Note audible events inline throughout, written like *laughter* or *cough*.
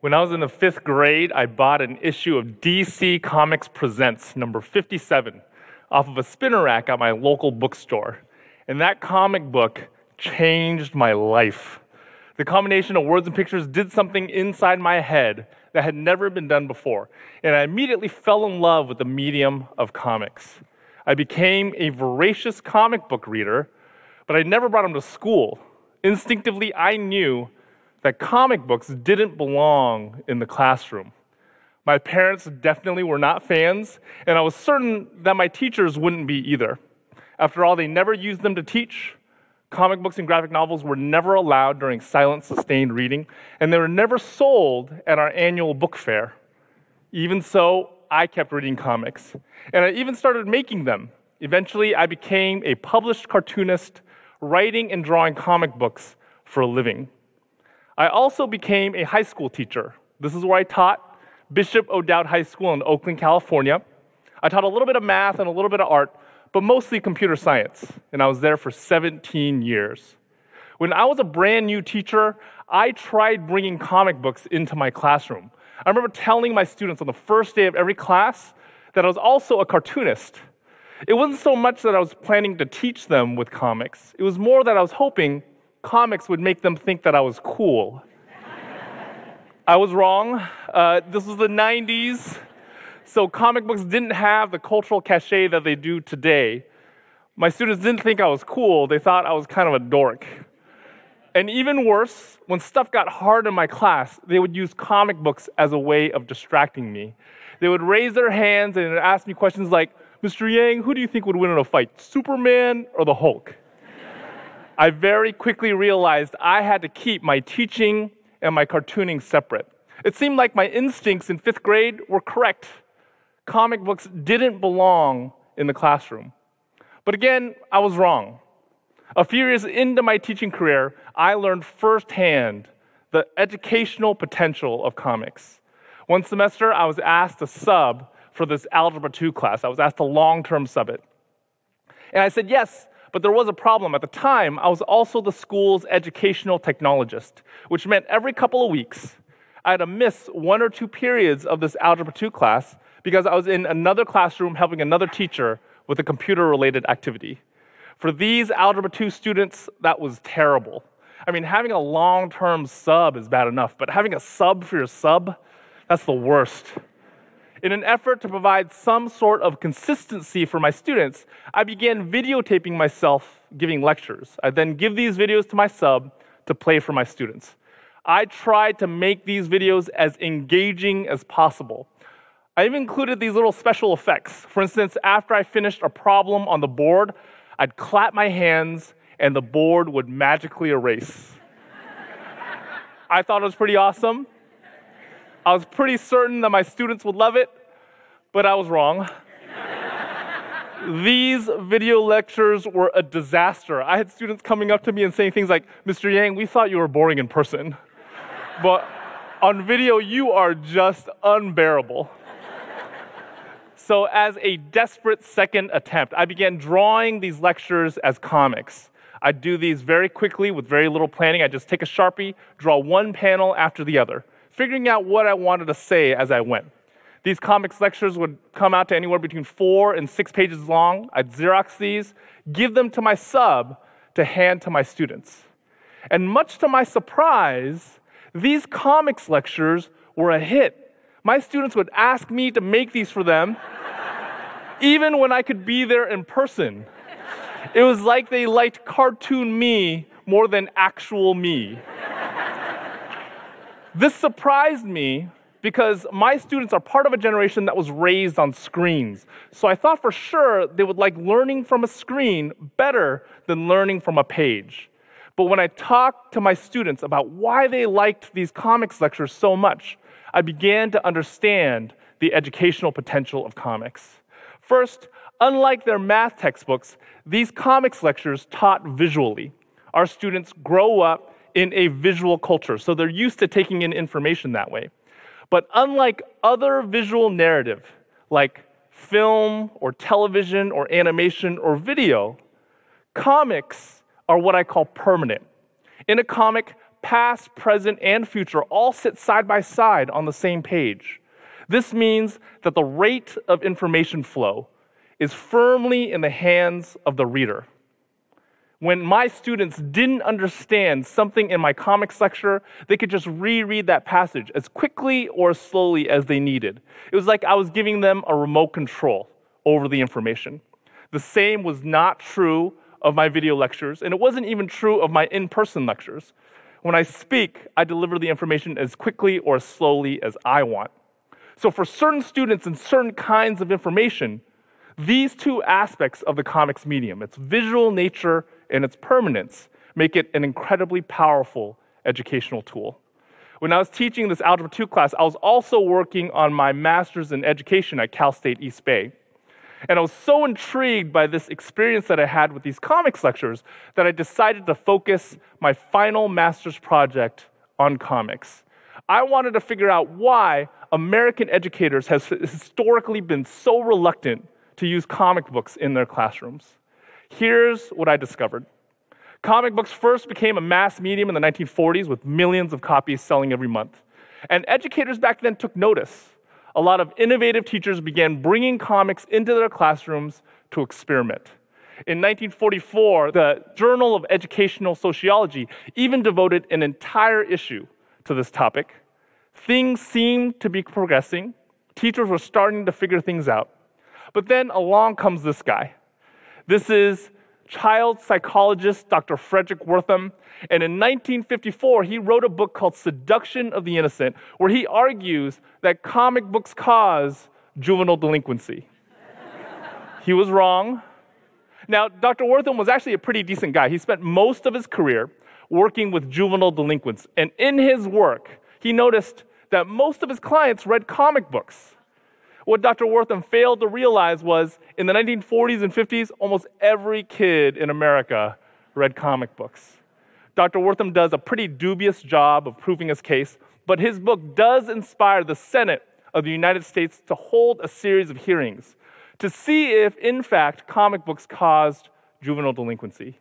When I was in the fifth grade, I bought an issue of DC Comics Presents number 57 off of a spinner rack at my local bookstore. And that comic book changed my life. The combination of words and pictures did something inside my head that had never been done before. And I immediately fell in love with the medium of comics. I became a voracious comic book reader, but I never brought them to school. Instinctively, I knew that comic books didn't belong in the classroom. My parents definitely were not fans, and I was certain that my teachers wouldn't be either. After all, they never used them to teach. Comic books and graphic novels were never allowed during silent, sustained reading, and they were never sold at our annual book fair. Even so, I kept reading comics, and I even started making them. Eventually, I became a published cartoonist, writing and drawing comic books for a living. I also became a high school teacher. This is where I taught Bishop O'Dowd High School in Oakland, California. I taught a little bit of math and a little bit of art, but mostly computer science, and I was there for 17 years. When I was a brand new teacher, I tried bringing comic books into my classroom. I remember telling my students on the first day of every class that I was also a cartoonist. It wasn't so much that I was planning to teach them with comics, it was more that I was hoping comics would make them think that I was cool. I was wrong. Uh, this was the 90s, so comic books didn't have the cultural cachet that they do today. My students didn't think I was cool, they thought I was kind of a dork. And even worse, when stuff got hard in my class, they would use comic books as a way of distracting me. They would raise their hands and ask me questions like, Mr. Yang, who do you think would win in a fight, Superman or the Hulk? I very quickly realized I had to keep my teaching and my cartooning separate. It seemed like my instincts in fifth grade were correct. Comic books didn't belong in the classroom. But again, I was wrong. A few years into my teaching career, I learned firsthand the educational potential of comics. One semester, I was asked to sub for this Algebra 2 class. I was asked to long term sub it. And I said yes, but there was a problem. At the time, I was also the school's educational technologist, which meant every couple of weeks, I had to miss one or two periods of this Algebra 2 class because I was in another classroom helping another teacher with a computer related activity. For these Algebra 2 students, that was terrible. I mean, having a long term sub is bad enough, but having a sub for your sub, that's the worst. In an effort to provide some sort of consistency for my students, I began videotaping myself giving lectures. I then give these videos to my sub to play for my students. I tried to make these videos as engaging as possible. I even included these little special effects. For instance, after I finished a problem on the board, I'd clap my hands and the board would magically erase. *laughs* I thought it was pretty awesome. I was pretty certain that my students would love it, but I was wrong. *laughs* These video lectures were a disaster. I had students coming up to me and saying things like, Mr. Yang, we thought you were boring in person, but on video, you are just unbearable. So, as a desperate second attempt, I began drawing these lectures as comics. I do these very quickly with very little planning. I just take a Sharpie, draw one panel after the other figuring out what I wanted to say as I went. These comics lectures would come out to anywhere between four and six pages long. I'd Xerox these, give them to my sub to hand to my students. And much to my surprise, these comics lectures were a hit. My students would ask me to make these for them, *laughs* even when I could be there in person. It was like they liked cartoon me more than actual me. This surprised me because my students are part of a generation that was raised on screens. So I thought for sure they would like learning from a screen better than learning from a page. But when I talked to my students about why they liked these comics lectures so much, I began to understand the educational potential of comics. First, unlike their math textbooks, these comics lectures taught visually. Our students grow up in a visual culture, so they're used to taking in information that way. But unlike other visual narrative, like film or television or animation or video, comics are what I call permanent. In a comic, past, present, and future all sit side by side on the same page. This means that the rate of information flow is firmly in the hands of the reader. When my students didn't understand something in my comics lecture, they could just reread that passage as quickly or as slowly as they needed. It was like I was giving them a remote control over the information. The same was not true of my video lectures, and it wasn't even true of my in person lectures. When I speak, I deliver the information as quickly or as slowly as I want. So, for certain students and certain kinds of information, these two aspects of the comics medium, its visual nature and its permanence, make it an incredibly powerful educational tool. When I was teaching this Algebra 2 class, I was also working on my master's in education at Cal State East Bay. And I was so intrigued by this experience that I had with these comics lectures that I decided to focus my final master's project on comics. I wanted to figure out why American educators have historically been so reluctant to use comic books in their classrooms. Here's what I discovered. Comic books first became a mass medium in the 1940s with millions of copies selling every month. And educators back then took notice a lot of innovative teachers began bringing comics into their classrooms to experiment. In 1944, the Journal of Educational Sociology even devoted an entire issue to this topic. Things seemed to be progressing, teachers were starting to figure things out. But then along comes this guy. This is child psychologist Dr. Fredric Wertham. And in 1954, he wrote a book called Seduction of the Innocent, where he argues that comic books cause juvenile delinquency. *laughs* he was wrong. Now, Dr. Wertham was actually a pretty decent guy. He spent most of his career working with juvenile delinquents. And in his work, he noticed that most of his clients read comic books. What Dr. Wertham failed to realize was in the 1940s and 50s, almost every kid in America read comic books. Dr. Wertham does a pretty dubious job of proving his case, but his book does inspire the Senate of the United States to hold a series of hearings to see if, in fact, comic books caused juvenile delinquency.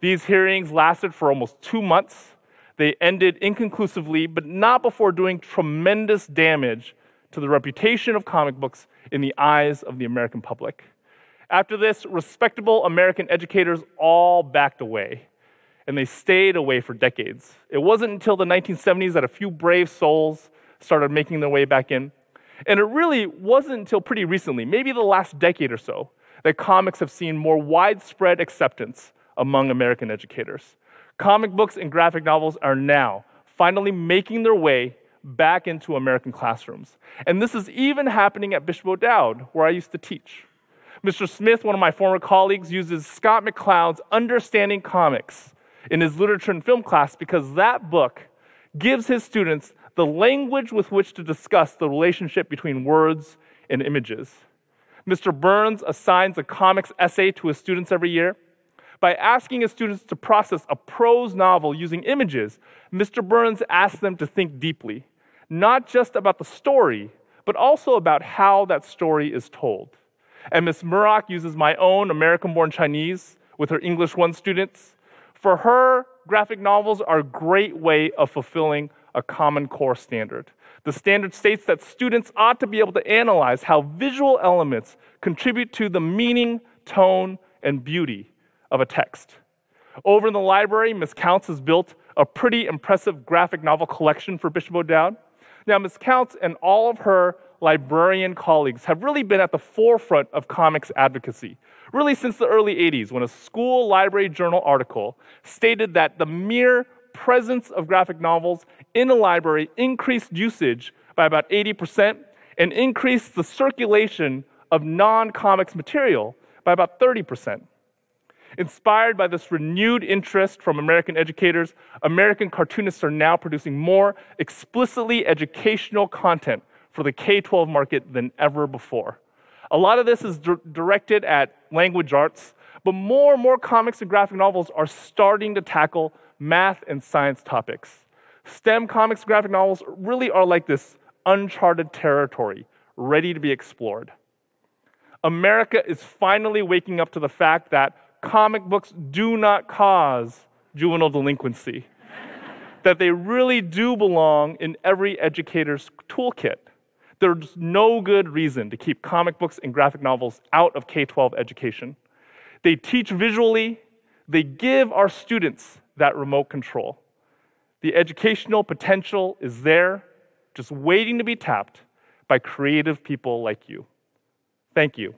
These hearings lasted for almost two months. They ended inconclusively, but not before doing tremendous damage to the reputation of comic books in the eyes of the American public. After this, respectable American educators all backed away, and they stayed away for decades. It wasn't until the 1970s that a few brave souls started making their way back in. And it really wasn't until pretty recently, maybe the last decade or so, that comics have seen more widespread acceptance among American educators. Comic books and graphic novels are now finally making their way back into American classrooms. And this is even happening at Bishop O'Dowd, where I used to teach. Mr. Smith, one of my former colleagues, uses Scott McCloud's Understanding Comics in his literature and film class because that book gives his students the language with which to discuss the relationship between words and images. Mr. Burns assigns a comics essay to his students every year. By asking his students to process a prose novel using images, Mr. Burns asks them to think deeply not just about the story, but also about how that story is told. And Ms. Murak uses my own American born Chinese with her English 1 students. For her, graphic novels are a great way of fulfilling a Common Core standard. The standard states that students ought to be able to analyze how visual elements contribute to the meaning, tone, and beauty of a text. Over in the library, Ms. Counts has built a pretty impressive graphic novel collection for Bishop O'Dowd. Now, Ms. Counts and all of her librarian colleagues have really been at the forefront of comics advocacy, really since the early 80s, when a school library journal article stated that the mere presence of graphic novels in a library increased usage by about 80% and increased the circulation of non comics material by about 30%. Inspired by this renewed interest from American educators, American cartoonists are now producing more explicitly educational content for the K 12 market than ever before. A lot of this is di- directed at language arts, but more and more comics and graphic novels are starting to tackle math and science topics. STEM comics and graphic novels really are like this uncharted territory, ready to be explored. America is finally waking up to the fact that comic books do not cause juvenile delinquency. *laughs* that they really do belong in every educator's toolkit. There's no good reason to keep comic books and graphic novels out of K 12 education. They teach visually, they give our students that remote control. The educational potential is there, just waiting to be tapped by creative people like you. Thank you.